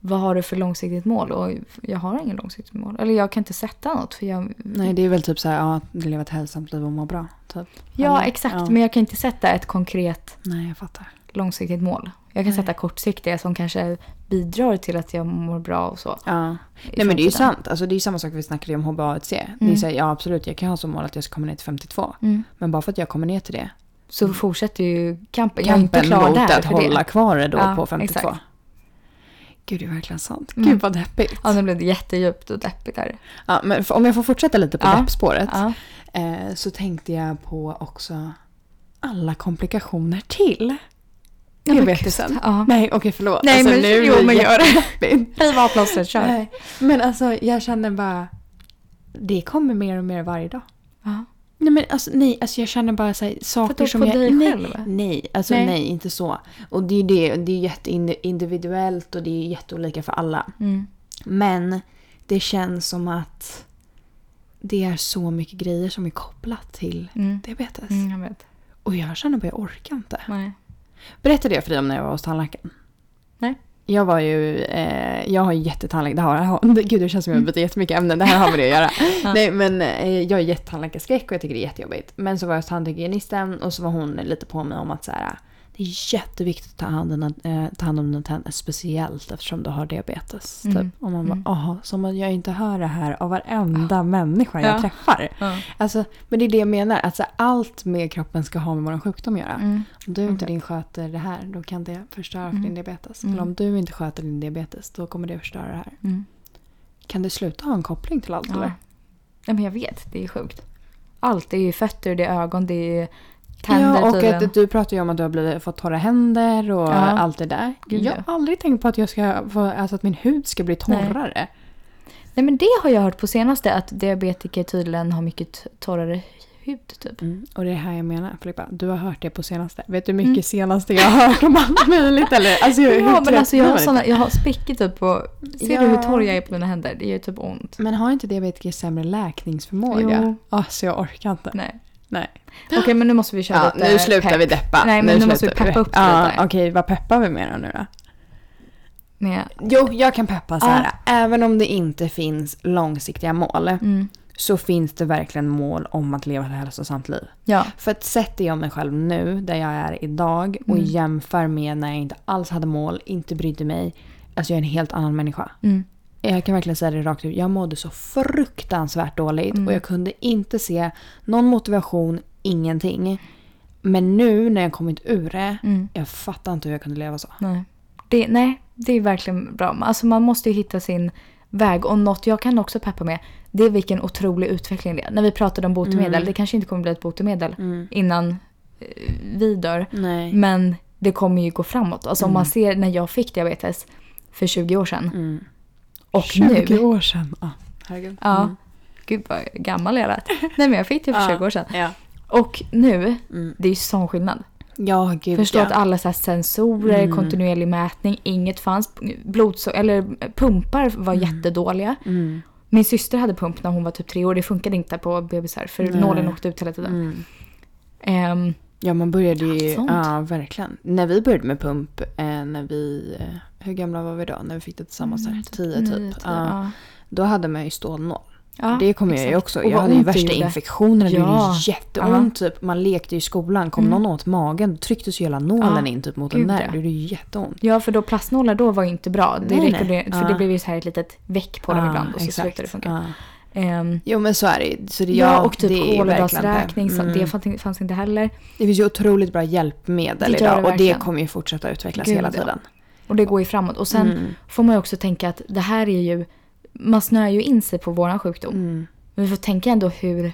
S2: vad har du för långsiktigt mål? Och jag har ingen långsiktigt mål. Eller jag kan inte sätta något. För jag,
S1: Nej, det är väl typ så här, ja, leva ett hälsosamt liv och må bra. Typ.
S2: ja,
S1: Eller?
S2: exakt.
S1: Ja.
S2: Men jag kan inte sätta ett konkret
S1: Nej, jag fattar.
S2: långsiktigt mål. Jag kan
S1: Nej.
S2: sätta kortsiktiga som kanske bidrar till att jag mår bra och så.
S1: Ja. Nej men det är ju sant. Alltså, det är ju samma sak vi snackade om HbA1c. Det är
S2: Mm.
S1: så här, ja absolut, jag kan ha som mål att jag ska komma ner till 52.
S2: Mm.
S1: Men bara för att jag kommer ner till det.
S2: Så fortsätter ju kampen. Jag är inte
S1: Kampen
S2: klar
S1: mot
S2: där
S1: att hålla
S2: det.
S1: kvar det då
S2: Ja,
S1: på 52.
S2: exakt.
S1: Gud, det är verkligen sant.
S2: Mm.
S1: Gud vad deppigt.
S2: Ja, nu blev det jättedjupt och deppigt här.
S1: Ja, men om jag får fortsätta lite på
S2: Ja.
S1: deppspåret.
S2: Ja.
S1: Eh, så tänkte jag på också alla komplikationer till Diabetesen.
S2: gud. Ja.
S1: Nej, okej förlåt.
S2: Nej,
S1: alltså,
S2: men-
S1: nu
S2: jo, men gör det. Riv av plåstret, kör.
S1: Nej, Men alltså jag känner bara, det kommer mer och mer varje dag.
S2: Ja.
S1: Nej men alltså, nej, alltså jag känner bara så här, saker som
S2: på
S1: jag...
S2: dig
S1: nej,
S2: själv?
S1: Nej, alltså
S2: Nej.
S1: nej. inte så. Och det är ju det, det är jätteindividuellt och det är jätteolika för alla.
S2: Mm.
S1: Men det känns som att det är så mycket grejer som är kopplat till
S2: Mm.
S1: diabetes.
S2: Mm, jag vet.
S1: Och jag känner bara, jag orkar inte.
S2: Nej.
S1: Berättade jag för dig om när jag var hos tandläkaren?
S2: Nej.
S1: Jag var ju, eh, jag har ju jättetandläkare, det har, har, gud det känns som jag byter jättemycket ämnen, det här har med det att göra.
S2: Ja.
S1: Nej men eh, jag är jättetandläkarskräck och jag tycker det är jättejobbigt. Men så var jag hos tandhygienisten och så var hon lite på mig om att så här, Det är jätteviktigt att ta hand om, eh, ta hand om dina tänder. Speciellt eftersom du har diabetes.
S2: Mm.
S1: Typ. Och man bara,
S2: Mm.
S1: aha, som att jag inte hör det här av varenda människa jag
S2: Ja.
S1: träffar.
S2: Ja.
S1: Alltså, men det är det jag menar. Alltså, allt med kroppen ska ha med vår sjukdom att göra.
S2: Mm.
S1: Om du inte din sköter det här, då kan det förstöra för
S2: Mm.
S1: din diabetes.
S2: Mm.
S1: Eller om du inte sköter din diabetes, då kommer det förstöra det här.
S2: Mm.
S1: Kan det sluta ha en koppling till allt
S2: Ja.
S1: eller?
S2: ja, men jag vet. Det är sjukt. Allt. Det är fötter, det är ögon, det är tänder
S1: ja, och
S2: tydligen.
S1: att du pratar ju om att du har blivit, fått torra händer och
S2: Ja.
S1: allt det där.
S2: Gud,
S1: jag
S2: ja.
S1: har aldrig tänkt på att, jag ska få, alltså att min hud ska bli
S2: Nej.
S1: torrare.
S2: Nej men det har jag hört på senaste att diabetiker tydligen har mycket torrare hud typ.
S1: Mm. Och det är här jag menar, Filippa. Du har hört det på senaste. Vet du hur mycket
S2: Mm.
S1: senaste jag har hört om allt möjligt? Eller? Alltså,
S2: Ja men alltså jag har, såna, jag har sprickor typ på... Ser du
S1: Ja.
S2: hur torr jag är på mina händer? Det gör typ ont.
S1: Men har inte diabetiker sämre läkningsförmåga?
S2: Jo.
S1: Alltså jag orkar inte.
S2: Nej.
S1: Nej.
S2: Okej men nu måste vi köra
S1: Ja,
S2: lite
S1: nu slutar
S2: pepp.
S1: vi deppa.
S2: Nej, men nu måste vi peppa upp
S1: ja,
S2: lite.
S1: Okej, vad peppar vi med då nu då?
S2: Med,
S1: Jo, jag kan peppa så här.
S2: Ja.
S1: Även om det inte finns långsiktiga mål
S2: mm,
S1: så finns det verkligen mål om att leva ett hälsosamt liv.
S2: ja.
S1: För att sätter jag mig själv nu, där jag är idag och
S2: Mm.
S1: jämför med när jag inte alls hade mål, inte brydde mig. Alltså jag är en helt annan människa.
S2: Mm,
S1: Jag kan verkligen säga det rakt ut. Jag mådde så fruktansvärt dåligt
S2: Mm.
S1: och jag kunde inte se någon motivation, ingenting. Men nu när jag kommit ur det,
S2: mm,
S1: jag fattar inte hur jag kunde leva så.
S2: nej. Det, nej, det är verkligen bra. Alltså man måste ju hitta sin väg. Och något jag kan också peppa med, det är vilken otrolig utveckling det är. När vi pratade om botemedel,
S1: Mm.
S2: det kanske inte kommer bli ett botemedel
S1: Mm.
S2: innan eh, vi dör.
S1: Nej.
S2: Men det kommer ju gå framåt. Alltså om
S1: Mm.
S2: man ser när jag fick diabetes för 20 år sedan
S1: Mm.
S2: Och
S1: 20
S2: nu.
S1: år sedan. Ah, herregud.
S2: Ja.
S1: Mm.
S2: Gud vad gammal jag lät. Nej men jag fick det för
S1: Ja.
S2: 20 år sedan.
S1: Ja.
S2: Och nu,
S1: Mm.
S2: det är ju sån skillnad.
S1: Ja, gud
S2: Förstå
S1: ja.
S2: att alla så sensorer,
S1: Mm.
S2: kontinuerlig mätning, inget fanns. Blodso eller pumpar var
S1: Mm.
S2: jättedåliga.
S1: Mm.
S2: Min syster hade pump när hon var typ tre år. Det funkade inte på bebisar för
S1: Nej.
S2: nålen åkte ut hela tiden. Ehm,
S1: Ja, man började ju... Ja, verkligen. När vi började med pump, eh, när vi... Hur gamla var vi då? När vi fick det tillsammans?
S2: mm,
S1: Där? Tio
S2: nio,
S1: typ.
S2: tio,
S1: Ja.
S2: ja.
S1: Då hade man ju stålnål.
S2: Ja,
S1: det kommer jag ju också. Jag hade ju värsta
S2: gjorde.
S1: infektionerna. Det
S2: Ja.
S1: gjorde jätteont. Typ. Man lekte i skolan. Kom
S2: Mm.
S1: någon åt magen, då trycktes ju hela nålen
S2: Ja.
S1: in typ mot
S2: Gud,
S1: en nerv.
S2: ja.
S1: Det gjorde ju jätteont.
S2: Ja, för då plastnålar då var ju inte bra. Det
S1: Nej, nej.
S2: för
S1: Ja.
S2: det blev ju så här ett litet väck på dem
S1: Ja,
S2: ibland och så
S1: exakt.
S2: slutade det funka.
S1: Ja.
S2: Ehm,
S1: Jo men så är det. Så det,
S2: ja,
S1: ja,
S2: och typ så
S1: Mm.
S2: det fanns, fanns inte heller.
S1: Det finns ju otroligt bra hjälpmedel
S2: Det
S1: idag
S2: det
S1: och det kommer ju fortsätta utvecklas
S2: Gud,
S1: hela
S2: ja. Och det går ju framåt. Och sen
S1: Mm.
S2: får man ju också tänka att det här är ju... Man snör ju in sig på våran sjukdom.
S1: Mm.
S2: Men vi får tänka ändå hur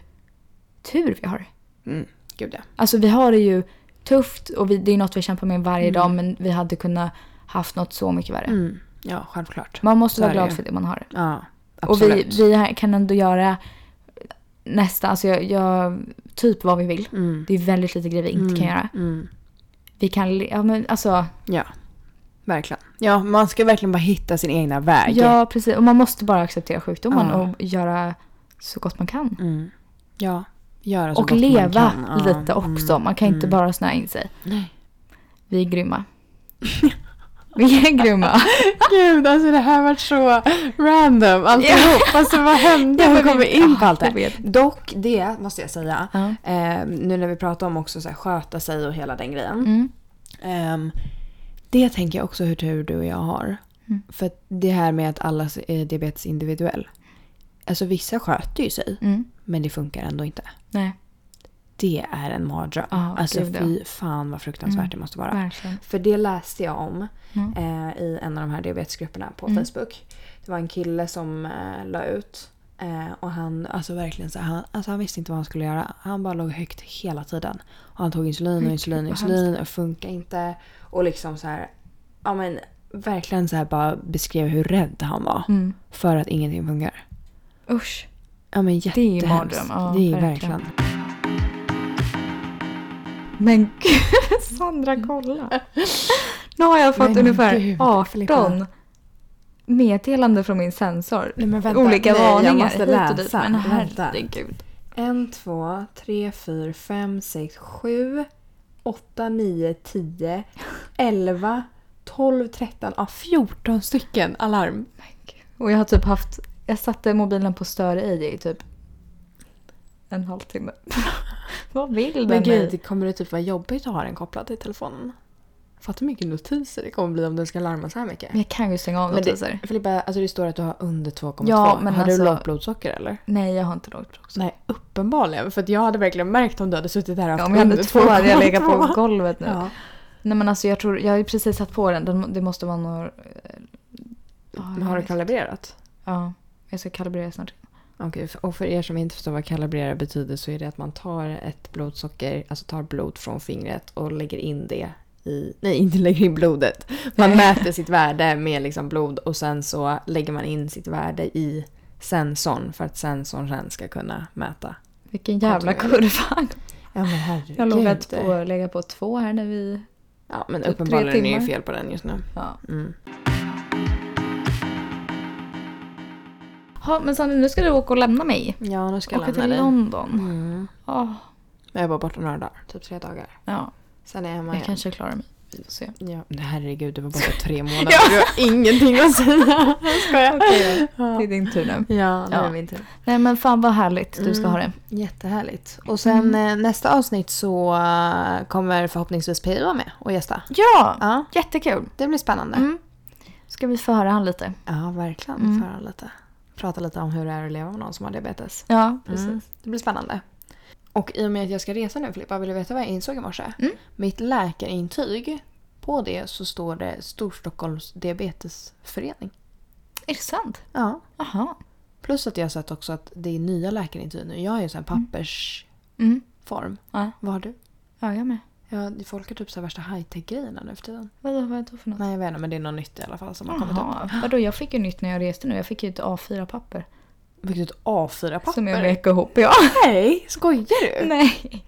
S2: tur vi har.
S1: Mm. Gud ja.
S2: Alltså vi har det ju tufft och vi, det är något vi kämpar med varje
S1: Mm.
S2: dag men vi hade kunnat haft något så mycket värre.
S1: Mm. Ja, självklart.
S2: Man måste
S1: Så
S2: vara glad för det man har.
S1: Ja,
S2: Och vi,
S1: absolut.
S2: vi kan ändå göra nästa, alltså jag, jag, typ vad vi vill.
S1: Mm.
S2: Det är väldigt lite grejer vi inte kan göra.
S1: Mm.
S2: Vi kan, ja men alltså,
S1: Ja, verkligen. Ja, man ska verkligen bara hitta sin egna väg.
S2: ja precis. Och man måste bara acceptera sjukdomen
S1: Ja.
S2: och göra så gott man kan.
S1: Mm. Ja, göra så
S2: Och
S1: gott man
S2: leva
S1: kan. Ja,
S2: lite också.
S1: mm,
S2: Man kan inte
S1: mm.
S2: bara snöa in sig.
S1: Nej.
S2: Vi är grymma. vi är grymma.
S1: Gud, alltså det här var så random alltihop. Alltså vad hände? Hur kom vi in på allt det här? Dock, det måste jag säga.
S2: Ja.
S1: Eh, nu när vi pratar om också så här, sköta sig och hela den grejen.
S2: Mm.
S1: Ehm, det tänker jag också hur tur du och jag har.
S2: Mm.
S1: För det här med att alla är diabetes individuell. Alltså vissa sköter ju sig,
S2: Mm.
S1: men det funkar ändå inte.
S2: Nej,
S1: Det är en mardröm.
S2: Ja,
S1: alltså
S2: gud,
S1: fy fan vad fruktansvärt
S2: Mm.
S1: det måste vara.
S2: verkligen.
S1: För det läste jag om
S2: Mm.
S1: eh, i en av de här diabetesgrupperna på
S2: Mm.
S1: Facebook. Det var en kille som eh, la ut eh, och han, alltså verkligen så han, alltså han visste inte vad han skulle göra. Han bara låg högt hela tiden. Och han tog insulin och insulin och insulin och funkar inte. Och liksom så här, ja men verkligen så här bara beskrev hur rädd han var
S2: Mm.
S1: för att ingenting funkar.
S2: Usch.
S1: Ja men
S2: Det är ju
S1: jättehemskt.
S2: mardröm, ja,
S1: det är
S2: verkligen.
S1: verkligen.
S2: Men gud, Sandra kolla. Nu har jag fått
S1: Men
S2: ungefär
S1: gud,
S2: 18
S1: Filippa.
S2: meddelanden från min sensor.
S1: Nej, men vänta.
S2: Olika
S1: Nej, jag
S2: varningar hit och dit. Men herregud.
S1: En, två, tre, fyra, fem, sex, sju, åtta, nio, tio, elva, tolv, tretton, ja 14 stycken alarm.
S2: Och jag har typ haft, jag satte mobilen på stör ej i typ en halvtimme. Vad vill den
S1: Men
S2: mig?
S1: gud, kommer det typ vara jobbigt att ha den kopplad till telefonen? Fattar hur mycket notiser det kommer bli om den ska larma så här mycket.
S2: Men jag kan ju stänga av
S1: Men
S2: notiser.
S1: det, Filippa, alltså det står att du har under 2,2.
S2: Ja, men
S1: har
S2: alltså-
S1: du lågt blodsocker eller?
S2: Nej, jag har inte lågt blodsocker.
S1: Nej, uppenbarligen. För att jag hade verkligen märkt om du hade suttit här och haft
S2: Ja, om jag hade två hade jag legat på
S1: 2,2.
S2: golvet nu.
S1: Ja.
S2: Nej men alltså jag tror, jag har ju precis satt på den. den det måste vara några... jag
S1: har du kalibrerat?
S2: Ja, jag ska kalibrera snart.
S1: Okej, och för er som inte förstår vad kalibrera betyder så är det att man tar ett blodsocker, alltså tar blod från fingret och lägger in det i, nej inte lägger in blodet. Man mäter sitt värde med liksom blod och sen så lägger man in sitt värde i sensorn för att sensorn sen ska kunna mäta.
S2: Vilken jävla kurva.
S1: Ja.
S2: Jag har legat på, legat på två här när vi...
S1: Ja men
S2: Typ
S1: uppenbarligen är det fel på den just nu.
S2: Ja.
S1: Mm.
S2: Ha, men Sandra, nu ska du åka och lämna mig.
S1: Ja nu ska jag
S2: Åka
S1: lämna
S2: till
S1: dig.
S2: London.
S1: Mm.
S2: Åh,
S1: Jag är bara borta några dagar, typ tre dagar.
S2: ja,
S1: Sen är jag hemma
S2: jag
S1: igen.
S2: kanske klarar mig. Vi får se.
S1: Ja, men herregud, du var borta tre månader. Du har ingenting att säga. Jag skojar.
S2: Okej
S1: Ja.
S2: Det är din tur nu.
S1: Ja, nu
S2: Ja.
S1: är min tur.
S2: Nej men fan vad härligt du ska
S1: Mm.
S2: ha det.
S1: Jättehärligt. Och sen eh, nästa avsnitt så eh, kommer förhoppningsvis Pia vara med och gästa.
S2: Ja,
S1: Ja,
S2: jättekul.
S1: det blir spännande.
S2: Mm. Ska vi få höra han lite?
S1: Ja, verkligen.
S2: Mm.
S1: Föra lite. Prata lite om hur det är att leva med någon som har diabetes.
S2: Ja, precis.
S1: Mm. Det blir spännande. Och i och med att jag ska resa nu Filippa, vill du veta vad jag insåg i morse?
S2: Mm.
S1: Mitt läkarintyg, på det så står det Storstockholms diabetesförening.
S2: Är det sant?
S1: Ja.
S2: Jaha.
S1: Plus att jag har sett också att det är nya läkarintyg nu. Jag har ju en pappersform.
S2: Mm. Ja.
S1: Vad har du?
S2: ja, jag med.
S1: Ja, folk har typ så värsta high-tech-grejerna nu för tiden.
S2: Vadå, vad är det för något?
S1: Nej, jag vet inte, men det är något nytt i alla fall som har kommit upp.
S2: Vadå, jag fick ju nytt när jag reste nu. Jag fick ju ett A4-papper.
S1: Fick du ett A4-papper?
S2: Som jag vek ihop. Ja.
S1: Nej, skojar du?
S2: Nej.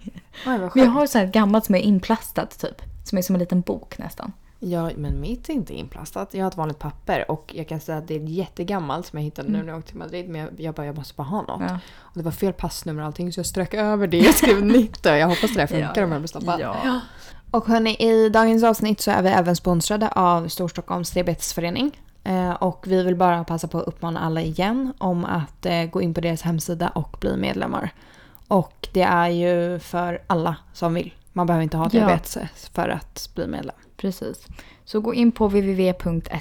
S1: Oj, vad sjukt.
S2: har ju så här ett gammalt som är inplastat typ. Som är som en liten bok nästan.
S1: Ja, men mitt är inte inplastat. Jag har ett vanligt papper och jag kan säga att det är jättegammalt som jag hittade nu när jag åkte till Madrid. Men jag, jag bara, jag måste bara ha något.
S2: Ja.
S1: Och det var fel passnummer och allting så jag strök över det. Jag skrev nytt och jag hoppas det där funkar
S2: Ja.
S1: om jag blir stoppad.
S2: Ja.
S1: Och hörni, i dagens avsnitt så är vi även sponsrade av Storstockholms diabetesförening. Eh, och vi vill bara passa på att uppmana alla igen om att eh, gå in på deras hemsida och bli medlemmar. Och det är ju för alla som vill. Man behöver inte ha
S2: Ja.
S1: diabetes för att bli medlem.
S2: Precis. Så gå in på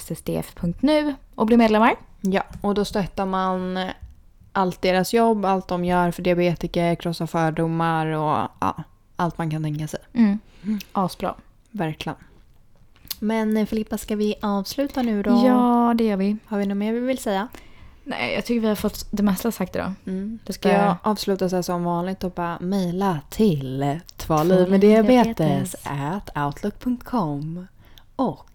S2: www.ssdf.nu och bli medlemmar.
S1: Ja, och då stöttar man allt deras jobb, allt de gör för diabetiker, krossa fördomar och ja, allt man kan tänka sig.
S2: Mm. Asbra.
S1: Verkligen. Men eh, Filippa, ska vi avsluta nu då?
S2: Ja, det gör vi.
S1: Har vi något mer vi vill säga?
S2: Nej, jag tycker vi har fått det mesta sagt idag.
S1: Mm.
S2: Det
S1: Ska jag avsluta så här som vanligt och bara mejla till
S2: Tvåliv med
S1: tvålivmeddiabetes
S2: diabetes.
S1: at outlook.com och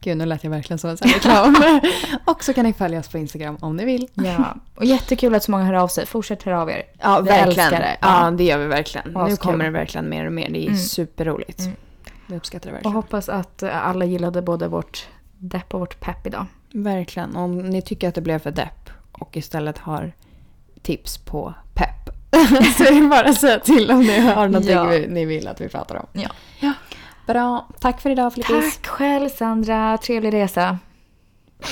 S1: Gud, nu lät jag verkligen som en reklam. och så kan ni följa oss på Instagram om ni vill.
S2: Ja, och jättekul att så många hör av sig. Fortsätt höra av er.
S1: Ja,
S2: Vi
S1: verkligen.
S2: älskar det.
S1: Ja.
S2: Ja.
S1: det gör vi verkligen. Nu
S2: Askul.
S1: kommer det verkligen mer och mer. Det är
S2: Mm.
S1: superroligt.
S2: Mm.
S1: Vi uppskattar det
S2: Och
S1: verkligen.
S2: hoppas att eh, alla gillade både vårt depp och vårt pepp idag.
S1: Verkligen. Om ni tycker att det blev för depp och istället har tips på pepp så är det bara att säga till om ni har någonting
S2: Ja.
S1: vi- ni vill att vi pratar om.
S2: Ja.
S1: ja. Bra. Tack för idag Filippis.
S2: Tack själv Sandra. Trevlig resa.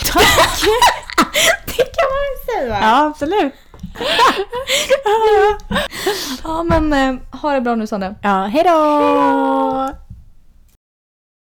S1: Det kan man säga. Ja, absolut.
S2: Ja men eh, ha det bra nu Sandra.
S1: Ja, hej då!